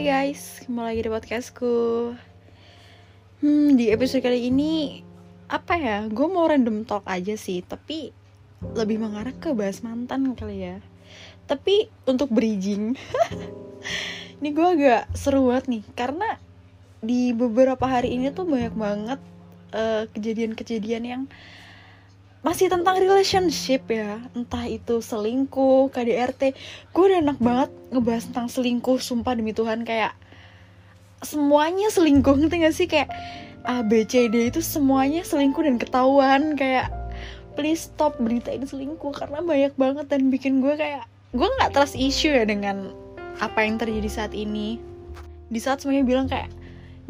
Hai guys, kembali lagi di podcastku. Hmm, di episode kali ini Apa ya, gue mau random talk aja sih Tapi lebih mengarah ke bahas mantan kali ya. Tapi untuk bridging Ini gue agak seru banget nih Karena di beberapa hari ini tuh banyak banget eh, kejadian-kejadian yang masih tentang relationship ya. Entah itu selingkuh KDRT gue udah enak banget ngebahas tentang selingkuh sumpah demi Tuhan. Kayak semuanya selingkuh ngerti gak sih? Kayak A B C D itu semuanya selingkuh dan ketahuan. Kayak please stop berita ini selingkuh karena banyak banget. Dan bikin gue kayak gue nggak trust issue ya dengan apa yang terjadi saat ini. Di saat semuanya bilang kayak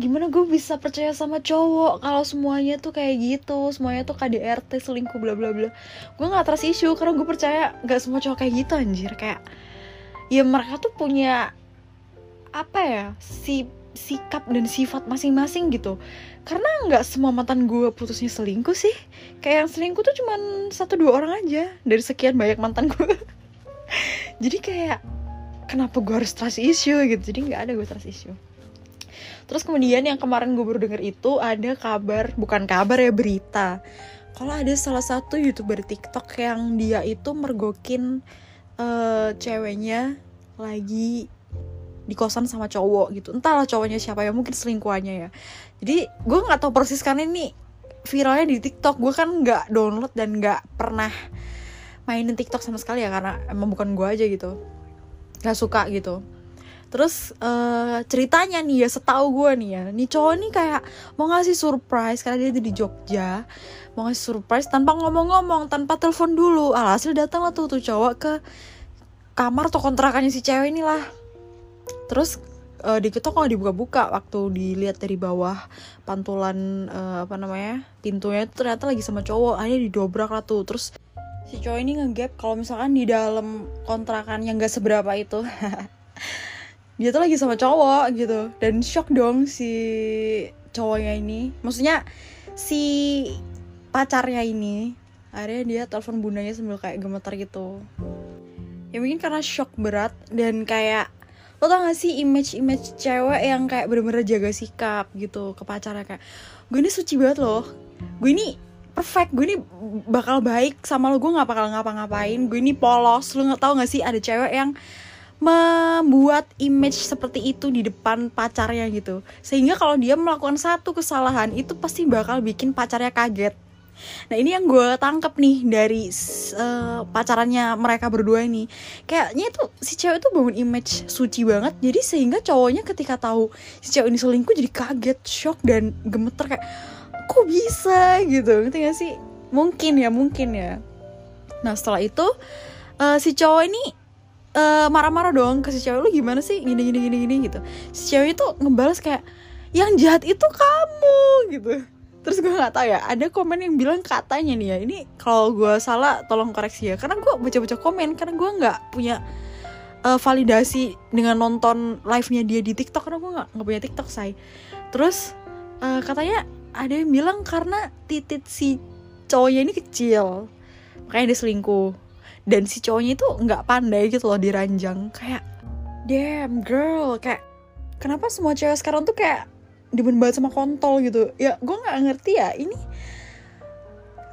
gimana gue bisa percaya sama cowok kalau semuanya tuh kayak gitu semuanya tuh KDRT selingkuh bla bla bla. Gue nggak trust issue karena gue percaya nggak semua cowok kayak gitu anjir. Kayak ya mereka tuh punya apa ya si sikap dan sifat masing-masing gitu. Karena nggak semua mantan gue putusnya selingkuh sih. Kayak yang selingkuh tuh cuman satu dua orang aja dari sekian banyak mantan gue. Jadi kayak kenapa gue harus trust issue gitu? Jadi nggak ada gue trust issue Terus kemudian yang kemarin gue baru denger itu ada kabar, bukan kabar ya berita. Kalau ada salah satu youtuber TikTok yang dia itu mergokin uh, ceweknya lagi di kosan sama cowok gitu. Entahlah cowoknya siapa ya, mungkin selingkuhannya ya. Jadi gue nggak tahu persis karena ini viralnya di TikTok. Gue kan nggak download dan nggak pernah mainin TikTok sama sekali ya karena emang bukan gue aja gitu. Gak suka gitu terus uh, ceritanya nih ya setahu gue nih ya nih cowok nih kayak mau ngasih surprise karena dia di Jogja mau ngasih surprise tanpa ngomong-ngomong tanpa telepon dulu. Alhasil datang lah tuh tuh cowok ke kamar atau kontrakannya si cewek ini lah terus uh, di kita kok dibuka-buka waktu dilihat dari bawah pantulan uh, apa namanya pintunya itu ternyata lagi sama cowok akhirnya didobrak lah tuh. Terus si cowok ini ngegap kalau misalkan di dalam kontrakan yang gak seberapa itu dia tuh lagi sama cowok gitu. Dan shock dong si cowoknya ini. Maksudnya si pacarnya ini akhirnya dia telepon bundanya sambil kayak gemetar gitu. Ya mungkin karena shock berat dan kayak lo tau gak sih image-image cewek yang kayak bener-bener jaga sikap gitu ke pacarnya kayak gue ini suci banget loh. Gue ini perfect. Gue ini bakal baik sama lo. Gue gak bakal ngapa-ngapain. Gue ini polos. Lo nggak tau gak sih ada cewek yang membuat image seperti itu di depan pacarnya gitu. Sehingga kalau dia melakukan satu kesalahan itu pasti bakal bikin pacarnya kaget. Nah ini yang gue tangkep nih dari uh, pacarannya mereka berdua ini. Kayaknya itu si cewek itu bangun image suci banget. Jadi sehingga cowoknya ketika tahu si cewek ini selingkuh jadi kaget shock dan gemeter kayak kok bisa? gitu. Ngerti gak sih? Mungkin ya mungkin ya. Nah setelah itu uh, si cowok ini marah marah-marah dong ke si cewek lu gimana sih? Gini gini gini gini gitu. Si cewek itu ngebalas kayak yang jahat itu kamu gitu. Terus gue nggak tahu ya ada komen yang bilang katanya nih ya ini kalau gue salah tolong koreksi ya. Karena gue baca-baca komen karena gue nggak punya uh, validasi dengan nonton live nya dia di TikTok karena gue nggak punya TikTok say. Terus uh, katanya ada yang bilang karena titit si cowoknya ini kecil makanya dia selingkuh dan si cowoknya itu nggak pandai gitu loh diranjang. Kayak damn girl. Kayak kenapa semua cewek sekarang tuh kayak demen banget sama kontol gitu? Ya gue nggak ngerti ya. Ini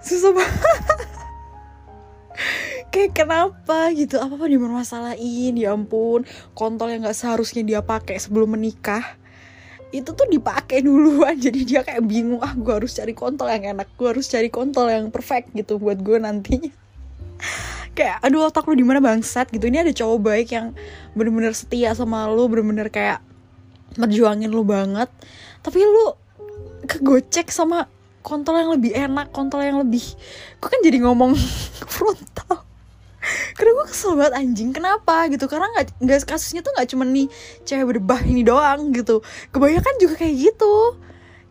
susah banget. Kayak kenapa gitu? Apa apa dipermasalahin ya ampun kontol yang nggak seharusnya dia pakai sebelum menikah itu tuh dipakai duluan. Jadi dia kayak bingung ah gue harus cari kontol yang enak gue harus cari kontol yang perfect gitu buat gue nantinya kayak aduh otak lu di mana bangsat gitu. Ini ada cowok baik yang bener-bener setia sama lu bener-bener kayak merjuangin lu banget. Tapi lu kegocek sama kontol yang lebih enak kontol yang lebih gue kan jadi ngomong frontal. Karena gue kesel banget anjing kenapa? Gitu. Karena nggak nggak kasusnya tuh nggak cuma nih cewek berbah ini doang gitu. Kebanyakan juga kayak gitu.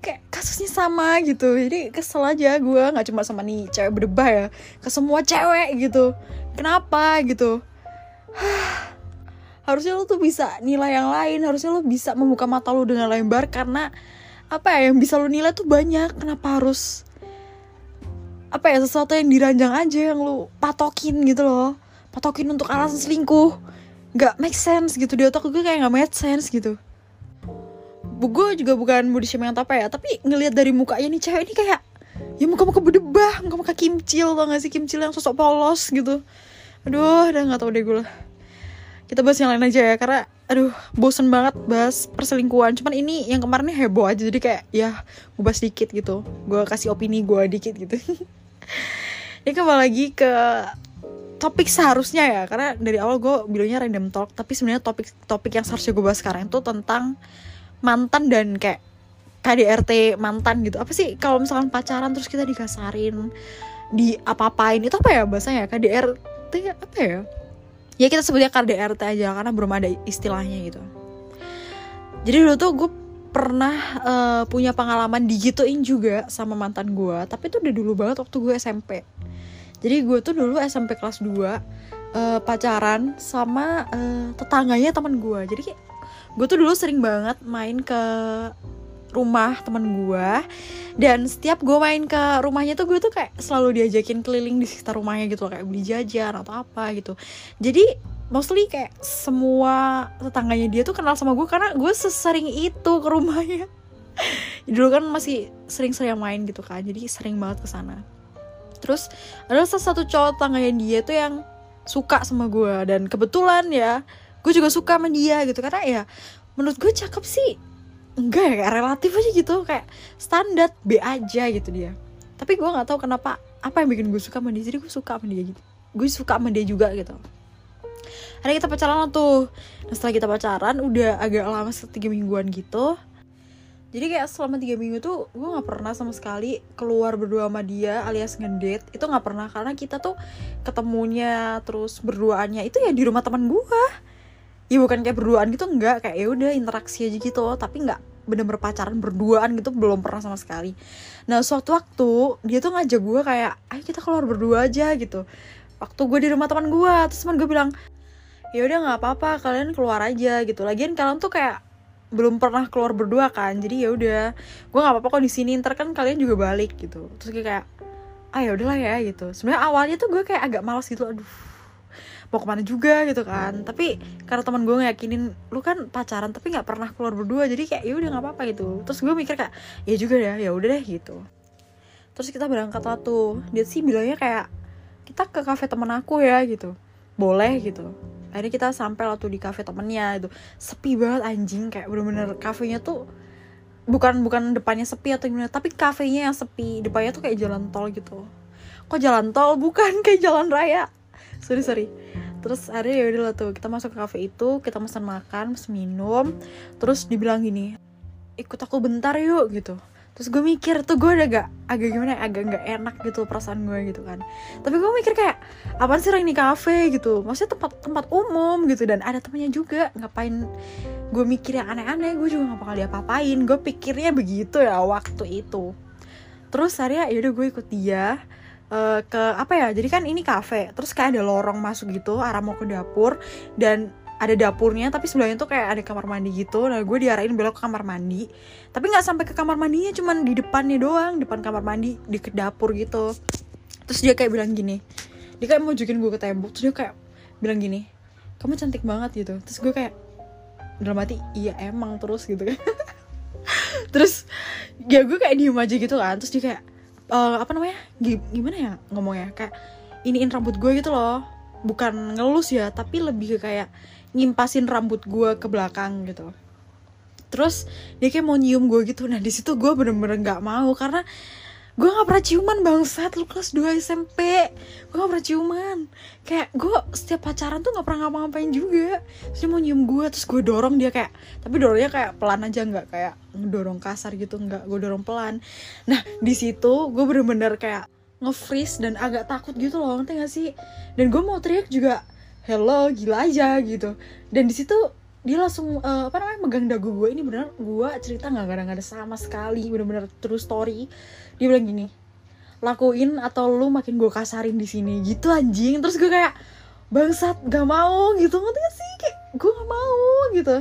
Kayak kasusnya sama gitu. Jadi kesel aja gue nggak cuma sama nih cewek berdebah ya ke semua cewek gitu kenapa gitu? Harusnya lo tuh bisa nilai yang lain harusnya lo bisa membuka mata lo dengan lebar karena apa ya yang bisa lo nilai tuh banyak. Kenapa harus apa ya sesuatu yang diranjang aja yang lo patokin gitu loh. Patokin untuk alasan selingkuh. Nggak make sense gitu di otak gue kayak nggak make sense gitu. Gue juga bukan body shaming atau apa ya tapi ngelihat dari mukanya nih cewek ini kayak ya muka-muka berdebah muka-muka kimcil tau gak sih? Kimcil yang sosok polos gitu aduh udah nggak tau deh gue kita bahas yang lain aja ya karena aduh bosen banget bahas perselingkuhan. Cuman ini yang kemarin heboh aja jadi kayak ya gue bahas dikit gitu. Gue kasih opini gue dikit gitu. Ini kembali lagi ke topik seharusnya ya karena dari awal gue bilangnya random talk tapi sebenarnya topik topik yang seharusnya gue bahas sekarang itu tentang mantan dan kayak KDRT mantan gitu. Apa sih kalau misalkan pacaran terus kita dikasarin di apa-apain itu apa ya bahasanya KDRT apa ya? Ya kita sebutnya KDRT aja karena belum ada istilahnya gitu. Jadi dulu tuh gue pernah uh, punya pengalaman digituin juga sama mantan gue tapi itu udah dulu banget waktu gue SMP jadi gue tuh dulu SMP kelas 2 uh, eh, pacaran sama uh, tetangganya teman gue jadi gue tuh dulu sering banget main ke rumah teman gue dan setiap gue main ke rumahnya tuh gue tuh kayak selalu diajakin keliling di sekitar rumahnya gitu kayak beli jajan atau apa gitu. Jadi mostly kayak semua tetangganya dia tuh kenal sama gue karena gue sesering itu ke rumahnya. Dulu kan masih sering-sering main gitu kan jadi sering banget ke sana. Terus ada salah satu cowok tangganya dia tuh yang suka sama gue dan kebetulan ya gue juga suka sama dia gitu. Karena ya menurut gue cakep sih enggak ya kayak relatif aja gitu kayak standar B aja gitu dia. Tapi gue nggak tahu kenapa apa yang bikin gue suka sama dia jadi gue suka sama dia gitu. Gue suka sama dia juga gitu. Hari kita pacaran tuh. Nah setelah kita pacaran udah agak lama tiga mingguan gitu. Jadi kayak selama tiga minggu tuh gue nggak pernah sama sekali keluar berdua sama dia alias ngedate. Itu nggak pernah karena kita tuh ketemunya terus berduaannya itu ya di rumah teman gue ya bukan kayak berduaan gitu enggak. Kayak ya udah interaksi aja gitu tapi nggak bener-bener pacaran berduaan gitu belum pernah sama sekali. Nah suatu waktu dia tuh ngajak gue kayak ayo kita keluar berdua aja gitu. Waktu gue di rumah teman gue terus teman gue bilang ya udah nggak apa-apa kalian keluar aja gitu. Lagian kalian tuh kayak belum pernah keluar berdua kan jadi ya udah. Gue nggak apa-apa kok di sini ntar kan kalian juga balik gitu. Terus kayak ah ya udahlah ya gitu. Sebenarnya awalnya tuh gue kayak agak malas gitu aduh mau ke mana juga gitu kan. Tapi karena teman gue ngeyakinin lu kan pacaran tapi nggak pernah keluar berdua jadi kayak ya udah nggak apa-apa gitu. Terus gue mikir kayak ya juga ya ya udah deh gitu. Terus kita berangkat lah tuh dia sih bilangnya kayak kita ke kafe temen aku ya gitu. Boleh gitu. Akhirnya kita sampai lah tuh di cafe temennya itu sepi banget anjing. Kayak bener-bener kafenya tuh bukan bukan depannya sepi atau gimana tapi kafenya yang sepi. Depannya tuh kayak jalan tol gitu. Kok jalan tol? Bukan kayak jalan raya. Sorry sorry terus akhirnya ya udah lah tuh kita masuk ke cafe itu kita pesan makan pesan minum. Terus dibilang gini ikut aku bentar yuk gitu. Terus gue mikir tuh gue udah gak agak gimana ya, agak nggak enak gitu perasaan gue gitu kan. Tapi gue mikir kayak apaan sih orang ini kafe? gitu. Maksudnya tempat tempat umum gitu dan ada temennya juga. Ngapain gue mikir yang aneh-aneh gue juga gak bakal diapa-apain. Gue pikirnya begitu ya waktu itu. Terus hari ya udah gue ikut dia uh, ke apa ya jadi kan ini kafe terus kayak ada lorong masuk gitu arah mau ke dapur dan ada dapurnya tapi sebelahnya tuh kayak ada kamar mandi gitu. Nah gue diarahin belok ke kamar mandi tapi nggak sampai ke kamar mandinya cuman di depannya doang depan kamar mandi di ke dapur gitu. Terus dia kayak bilang gini dia kayak mau jukin gue ke tembok terus dia kayak bilang gini kamu cantik banget gitu. Terus gue kayak dalam hati iya emang terus gitu kan. Terus ya gue kayak diem aja gitu kan terus dia kayak uh, apa namanya? Gimana ya ngomongnya? Kayak iniin rambut gue gitu loh. Bukan ngelus ya tapi lebih kayak ngimpasin rambut gue ke belakang gitu. Terus dia kayak mau nyium gue gitu. Nah di situ gue bener-bener nggak mau karena gue nggak pernah ciuman bangsat lu kelas 2 SMP gue nggak pernah ciuman. Kayak gue setiap pacaran tuh nggak pernah ngapa-ngapain juga. Terus dia mau nyium gue terus gue dorong dia kayak tapi dorongnya kayak pelan aja nggak kayak dorong kasar gitu nggak gue dorong pelan. Nah di situ gue bener-bener kayak nge-freeze dan agak takut gitu loh ngerti gak sih? Dan gue mau teriak juga hello gila aja gitu. Dan di situ dia langsung uh, apa namanya megang dagu gue ini bener gue cerita nggak? Ada nggak ada sama sekali. Bener-bener true story. Dia bilang gini lakuin atau lu makin gue kasarin di sini. Gitu anjing. Terus gue kayak bangsat gak mau. Gitu. Ngerti gak sih? Kayak gue gak mau. Gitu.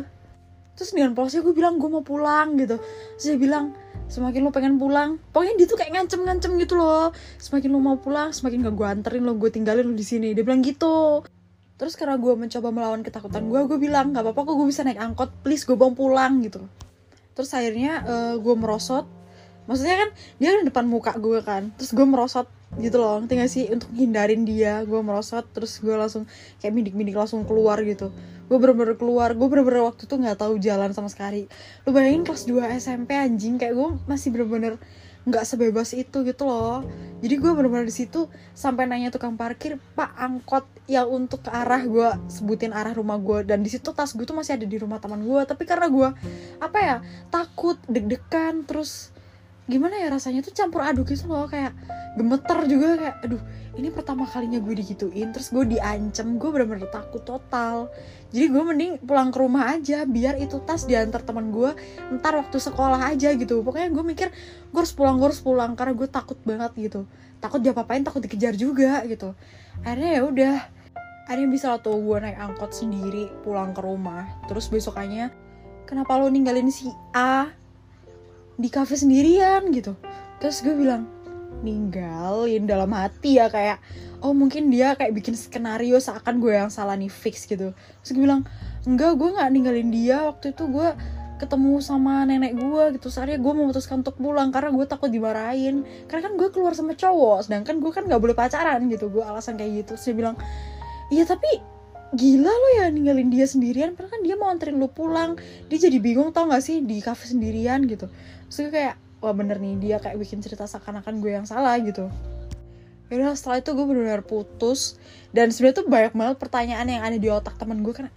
Terus dengan polosnya gue bilang gue mau pulang. Gitu. Terus dia bilang semakin lo pengen pulang. Pokoknya dia tuh kayak ngancem-ngancem gitu loh. Semakin lo mau pulang semakin gak gue anterin lo gue tinggalin lo di sini. Dia bilang gitu terus karena gue mencoba melawan ketakutan gue gue bilang nggak apa-apa kok gue bisa naik angkot please gue bawa pulang gitu terus akhirnya uh, gue merosot. Maksudnya kan dia kan depan muka gue kan. Terus gue merosot gitu loh tinggal sih? Untuk hindarin dia gue merosot terus gue langsung kayak mindik-mindik langsung keluar gitu. Gue bener-bener keluar gue bener-bener waktu itu nggak tahu jalan sama sekali. Lu bayangin kelas 2 SMP anjing kayak gue masih bener-bener nggak sebebas itu gitu loh. Jadi gue bener-bener di situ sampai nanya tukang parkir pak angkot yang untuk ke arah gue sebutin arah rumah gue dan di situ tas gue tuh masih ada di rumah teman gue tapi karena gue apa ya takut deg-degan terus gimana ya rasanya tuh campur aduk gitu loh kayak gemeter juga kayak aduh ini pertama kalinya gue digituin terus gue diancam gue bener-bener takut total. Jadi gue mending pulang ke rumah aja biar itu tas diantar teman gue ntar waktu sekolah aja gitu. Pokoknya gue mikir gue harus pulang gue harus pulang karena gue takut banget gitu. Takut dia apain takut dikejar juga gitu. Akhirnya ya udah akhirnya bisa lah tuh gue naik angkot sendiri pulang ke rumah. Terus besokannya kenapa lo ninggalin si A di cafe sendirian gitu. Terus gue bilang ninggalin dalam hati ya kayak oh mungkin dia kayak bikin skenario seakan gue yang salah nih fix gitu. Terus gue bilang enggak gue nggak ninggalin dia. Waktu itu gue ketemu sama nenek gue gitu soalnya gue memutuskan untuk pulang karena gue takut dimarahin. Karena kan gue keluar sama cowok sedangkan gue kan nggak boleh pacaran gitu gue alasan kayak gitu. Terus dia bilang iya tapi gila lo ya ninggalin dia sendirian padahal kan dia mau anterin lo pulang. Dia jadi bingung tau gak sih di cafe sendirian gitu. Terus kayak wah bener nih dia kayak bikin cerita seakan-akan gue yang salah gitu. Yaudah setelah itu gue benar-benar putus. Dan sebenarnya tuh banyak banget pertanyaan yang ada di otak teman gue kan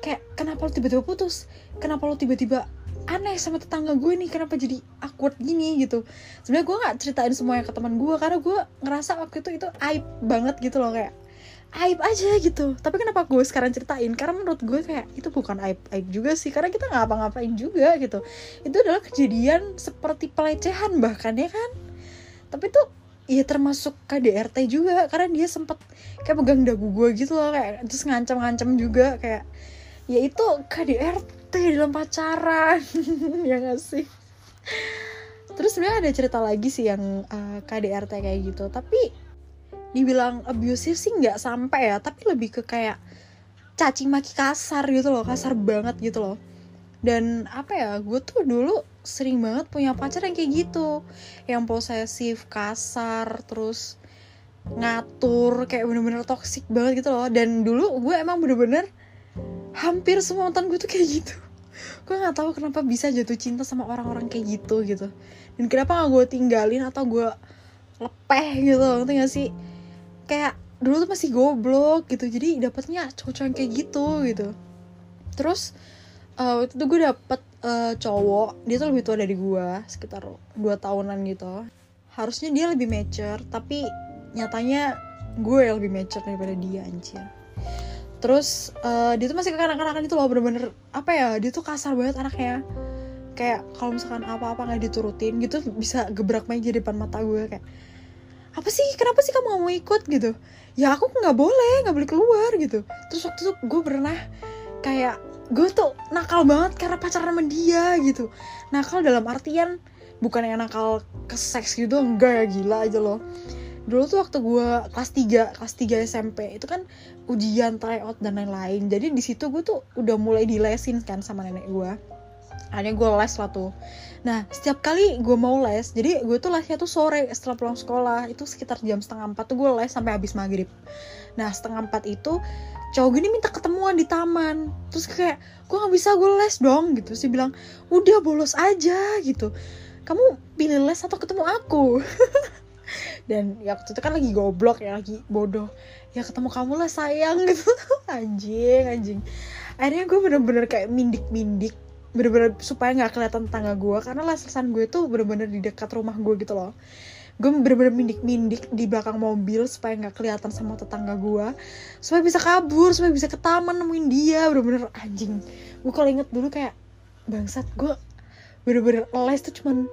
kayak kenapa lo tiba-tiba putus? Kenapa lo tiba-tiba aneh sama tetangga gue nih? Kenapa jadi awkward gini? gitu. Sebenarnya gue nggak ceritain semuanya ke teman gue karena gue ngerasa waktu itu itu aib banget gitu loh kayak aib aja gitu. Tapi kenapa gue sekarang ceritain? Karena menurut gue kayak itu bukan aib aib juga sih. Karena kita nggak apa-ngapain juga gitu. Itu adalah kejadian seperti pelecehan bahkan ya kan? Tapi tuh ya termasuk KDRT juga. Karena dia sempet kayak pegang dagu gue gitu loh kayak terus ngancam-ngancam juga kayak ya itu KDRT dalam pacaran. Ya gak sih? Terus sebenarnya ada cerita lagi sih yang uh, eh, KDRT kayak gitu. Tapi dibilang abusive sih nggak sampai ya tapi lebih ke kayak cacing maki kasar gitu loh kasar banget gitu loh. Dan apa ya gue tuh dulu sering banget punya pacar yang kayak gitu. Yang posesif kasar terus ngatur kayak bener-bener toxic banget gitu loh. Dan dulu gue emang bener-bener hampir semua mantan gue tuh kayak gitu. Gue nggak tahu kenapa bisa jatuh cinta sama orang-orang kayak gitu gitu. Dan kenapa gak gue tinggalin atau gue lepeh gitu ngerti gak sih kayak dulu tuh masih goblok gitu. Jadi dapetnya cowok-cowok kayak gitu gitu. Terus uh, itu gue dapet uh, cowok dia tuh lebih tua dari gue sekitar dua tahunan gitu. Harusnya dia lebih mature tapi nyatanya gue yang lebih mature daripada dia anjir. Terus uh, dia tuh masih kekanak-kanakan itu loh bener-bener apa ya dia tuh kasar banget anaknya. Kayak kalau misalkan apa-apa nggak diturutin gitu bisa gebrak meja depan mata gue kayak apa sih? Kenapa sih kamu gak mau ikut gitu? Ya aku nggak boleh nggak boleh keluar gitu. Terus waktu itu gue pernah kayak gue tuh nakal banget karena pacaran sama dia gitu. Nakal dalam artian bukan yang nakal ke seks gitu enggak ya gila aja loh. Dulu tuh waktu gue kelas 3 kelas 3 SMP itu kan ujian tryout dan lain-lain. Jadi di situ gue tuh udah mulai dilesin kan sama nenek gue akhirnya gue les lah tuh. Nah setiap kali gue mau les jadi gue tuh lesnya tuh sore setelah pulang sekolah. Itu sekitar jam setengah empat tuh gue les sampai habis maghrib. Nah setengah empat itu cowok gini minta ketemuan di taman. Terus kayak gue nggak bisa gue les dong? Gitu. Sih bilang udah bolos aja gitu. Kamu pilih les atau ketemu aku? Dan ya waktu itu kan lagi goblok ya lagi bodoh. Ya ketemu kamu lah sayang gitu. Anjing anjing. Akhirnya gue bener-bener kayak mindik-mindik bener-bener supaya nggak kelihatan tetangga gue karena lesesan gue tuh bener-bener di dekat rumah gue gitu loh. Gue bener-bener mindik-mindik di belakang mobil supaya nggak kelihatan sama tetangga gue supaya bisa kabur supaya bisa ke taman nemuin dia bener-bener anjing. Gue kalau inget dulu kayak bangsat gue bener-bener les tuh cuman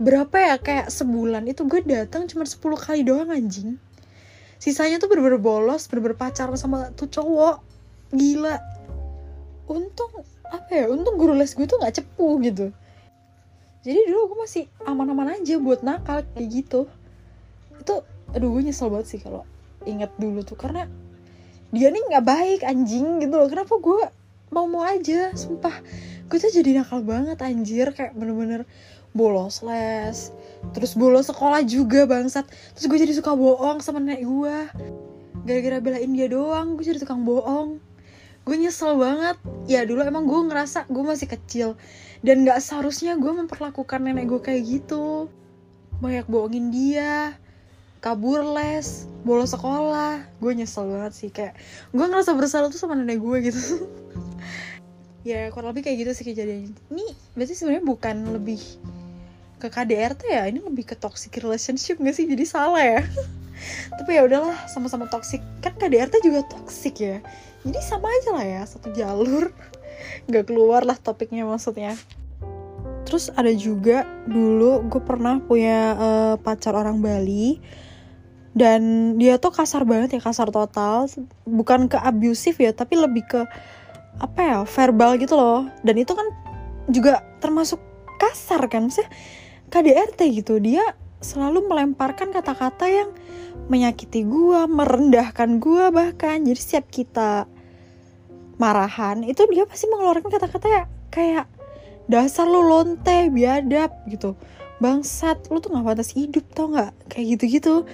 berapa ya kayak sebulan itu gue datang cuma 10 kali doang anjing. Sisanya tuh bener-bener bolos bener-bener pacaran sama tuh cowok. Gila. Untung apa ya untung guru les gue tuh nggak cepu gitu. Jadi dulu gue masih aman-aman aja buat nakal kayak gitu. Itu aduh gue nyesel banget sih kalau inget dulu tuh. Karena dia nih nggak baik anjing gitu loh. Kenapa gue mau mau aja sumpah. Gue tuh jadi nakal banget anjir. Kayak bener-bener bolos les terus bolos sekolah juga bangsat. Terus gue jadi suka bohong sama nenek gue. Gara-gara belain dia doang gue jadi tukang bohong gue nyesel banget. Ya dulu emang gue ngerasa gue masih kecil. Dan gak seharusnya gue memperlakukan nenek gue kayak gitu. Banyak bohongin dia kabur les bolos sekolah. Gue nyesel banget sih kayak gue ngerasa bersalah tuh sama nenek gue gitu. Ya kurang lebih kayak gitu sih kejadiannya ini berarti sebenarnya bukan lebih ke KDRT ya? Ini lebih ke toxic relationship gak sih? Jadi salah ya? Tapi ya udahlah sama-sama toxic. Kan KDRT juga toxic ya jadi sama aja lah ya satu jalur. Nggak keluar lah topiknya maksudnya. Terus ada juga dulu gue pernah punya uh, pacar orang Bali. Dan dia tuh kasar banget ya kasar total. Bukan ke abusif ya tapi lebih ke apa ya verbal gitu loh. Dan itu kan juga termasuk kasar kan sih KDRT gitu. Dia selalu melemparkan kata-kata yang menyakiti gue, merendahkan gue bahkan. Jadi setiap kita marahan itu dia pasti mengeluarkan kata-kata ya kayak dasar lu lonte biadab gitu. Bangsat lu tuh gak pantas hidup tau nggak kayak gitu-gitu.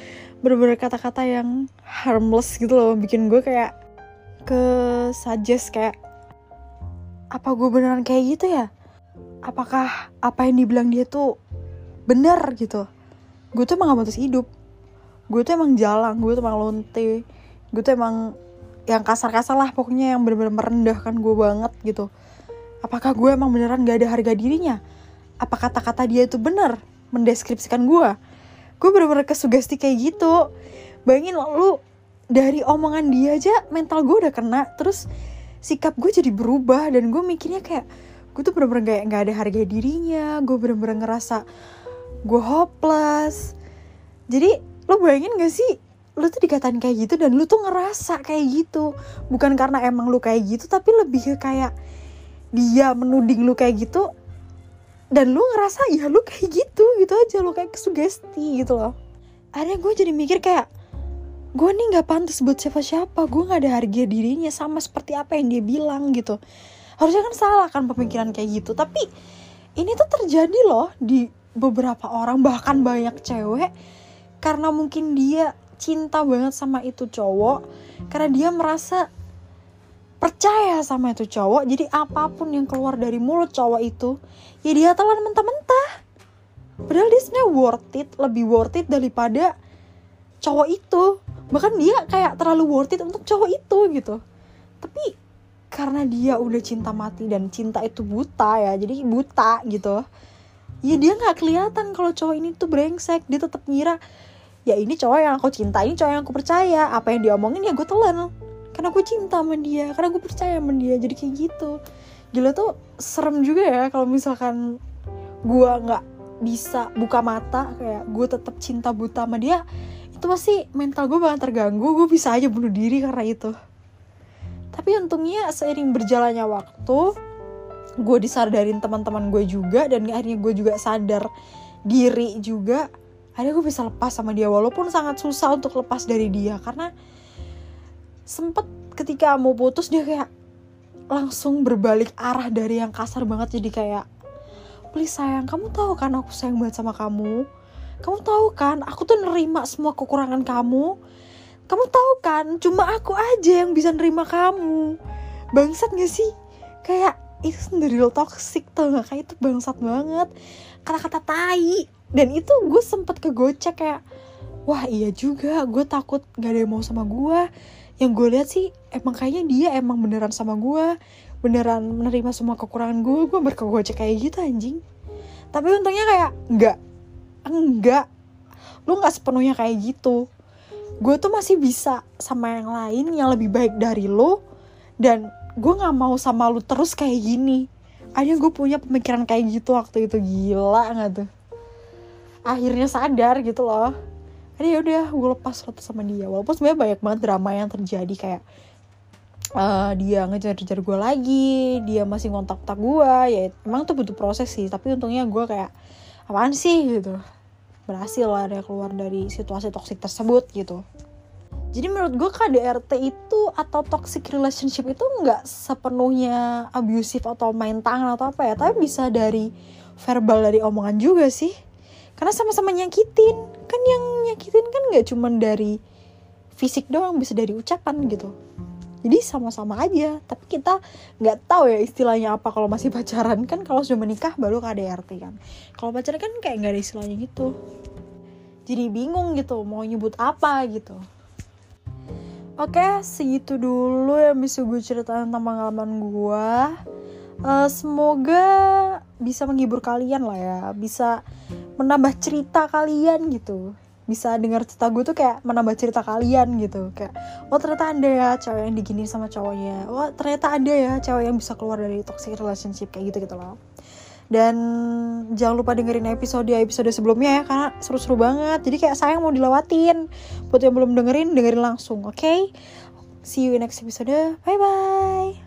Bener-bener kata-kata yang harmless gitu loh bikin gue kayak ke suggest kayak apa gue beneran kayak gitu ya? Apakah apa yang dibilang dia tuh bener gitu gue tuh emang gak pantas hidup. Gue tuh emang jalan gue tuh emang lonte. Gue tuh emang yang kasar-kasar lah pokoknya yang bener-bener merendahkan gue banget gitu. Apakah gue emang beneran gak ada harga dirinya? Apa kata-kata dia itu bener? Mendeskripsikan gue gue bener-bener kesugesti kayak gitu. Bayangin lu dari omongan dia aja mental gue udah kena terus sikap gue jadi berubah dan gue mikirnya kayak gue tuh bener-bener gak, gak ada harga dirinya gue bener-bener ngerasa gue hopeless. Jadi lo bayangin gak sih? Lu tuh dikatain kayak gitu dan lu tuh ngerasa kayak gitu. Bukan karena emang lu kayak gitu tapi lebih kayak dia menuding lu kayak gitu dan lu ngerasa ya lu kayak gitu gitu aja lu kayak sugesti gitu loh. Akhirnya gue jadi mikir kayak gue nih nggak pantas buat siapa-siapa gue nggak ada harga dirinya sama seperti apa yang dia bilang gitu. Harusnya kan salah kan pemikiran kayak gitu tapi ini tuh terjadi loh di beberapa orang bahkan banyak cewek karena mungkin dia cinta banget sama itu cowok karena dia merasa percaya sama itu cowok jadi apa pun yang keluar dari mulut cowok itu ya dia telan mentah-mentah. Padahal dia sebenarnya worth it lebih worth it daripada cowok itu. Bahkan dia kayak terlalu worth it untuk cowok itu gitu. Tapi karena dia udah cinta mati dan cinta itu buta ya jadi buta gitu ya dia nggak kelihatan kalau cowok ini tuh brengsek dia tetap ngira ya ini cowok yang aku cinta ini cowok yang aku percaya apa yang dia omongin ya gue telan karena gue cinta sama dia karena gue percaya sama dia jadi kayak gitu. Gila tuh serem juga ya kalau misalkan gue nggak bisa buka mata kayak gue tetap cinta buta sama dia itu pasti mental gue bakal terganggu gue bisa aja bunuh diri karena itu. Tapi untungnya seiring berjalannya waktu gue disadarin teman-teman gue juga dan akhirnya gue juga sadar diri juga akhirnya gue bisa lepas sama dia walaupun sangat susah untuk lepas dari dia. Karena sempet ketika mau putus dia kayak langsung berbalik arah dari yang kasar banget. Jadi kayak please sayang kamu tahu kan aku sayang banget sama kamu? Kamu tahu kan aku tuh nerima semua kekurangan kamu? Kamu tahu kan cuma aku aja yang bisa nerima kamu? Bangsat gak sih? Kayak itu sendiri lo toxic tuh gak kayak itu bangsat banget. Kata-kata tai. Dan itu gue sempet kegocek kayak wah iya juga gue takut gak ada yang mau sama gue. Yang gue lihat sih emang kayaknya dia emang beneran sama gue beneran menerima semua kekurangan gue. Gue berkegocek kayak gitu anjing. Tapi untungnya kayak enggak enggak lu nggak sepenuhnya kayak gitu. Gue tuh masih bisa sama yang lain yang lebih baik dari lo dan gue nggak mau sama lu terus kayak gini. Akhirnya gue punya pemikiran kayak gitu waktu itu. Gila nggak tuh? Akhirnya sadar gitu loh. Ya udah gue lepas foto sama dia. Walaupun sebenarnya banyak banget drama yang terjadi kayak uh, dia ngejar-ngejar gue lagi dia masih ngontak-kontak gue ya emang tuh butuh proses sih. Tapi untungnya gue kayak apaan sih? gitu. Berhasil lah dia keluar dari situasi toksik tersebut gitu jadi menurut gue KDRT itu atau toxic relationship itu nggak sepenuhnya abusive atau main tangan atau apa ya. Tapi bisa dari verbal dari omongan juga sih. Karena sama-sama nyakitin. Kan yang nyakitin kan nggak cuma dari fisik doang bisa dari ucapan gitu. Jadi sama-sama aja. Tapi kita nggak tahu ya istilahnya apa. Kalau masih pacaran kan kalau sudah menikah baru KDRT kan. Kalau pacaran kan kayak nggak ada istilahnya gitu. Jadi bingung gitu mau nyebut apa gitu Oke, segitu dulu yang bisa gue ceritain tentang pengalaman gue. Uh, semoga bisa menghibur kalian lah ya, bisa menambah cerita kalian gitu. Bisa dengar cerita gue tuh kayak menambah cerita kalian gitu. Kayak, oh ternyata ada ya cewek yang digini sama cowoknya. Oh ternyata ada ya cewek yang bisa keluar dari toxic relationship kayak gitu gitu loh dan jangan lupa dengerin episode episode sebelumnya ya karena seru-seru banget. Jadi kayak sayang mau dilewatin. Buat yang belum dengerin dengerin langsung oke? Okay? see you in next episode. Bye bye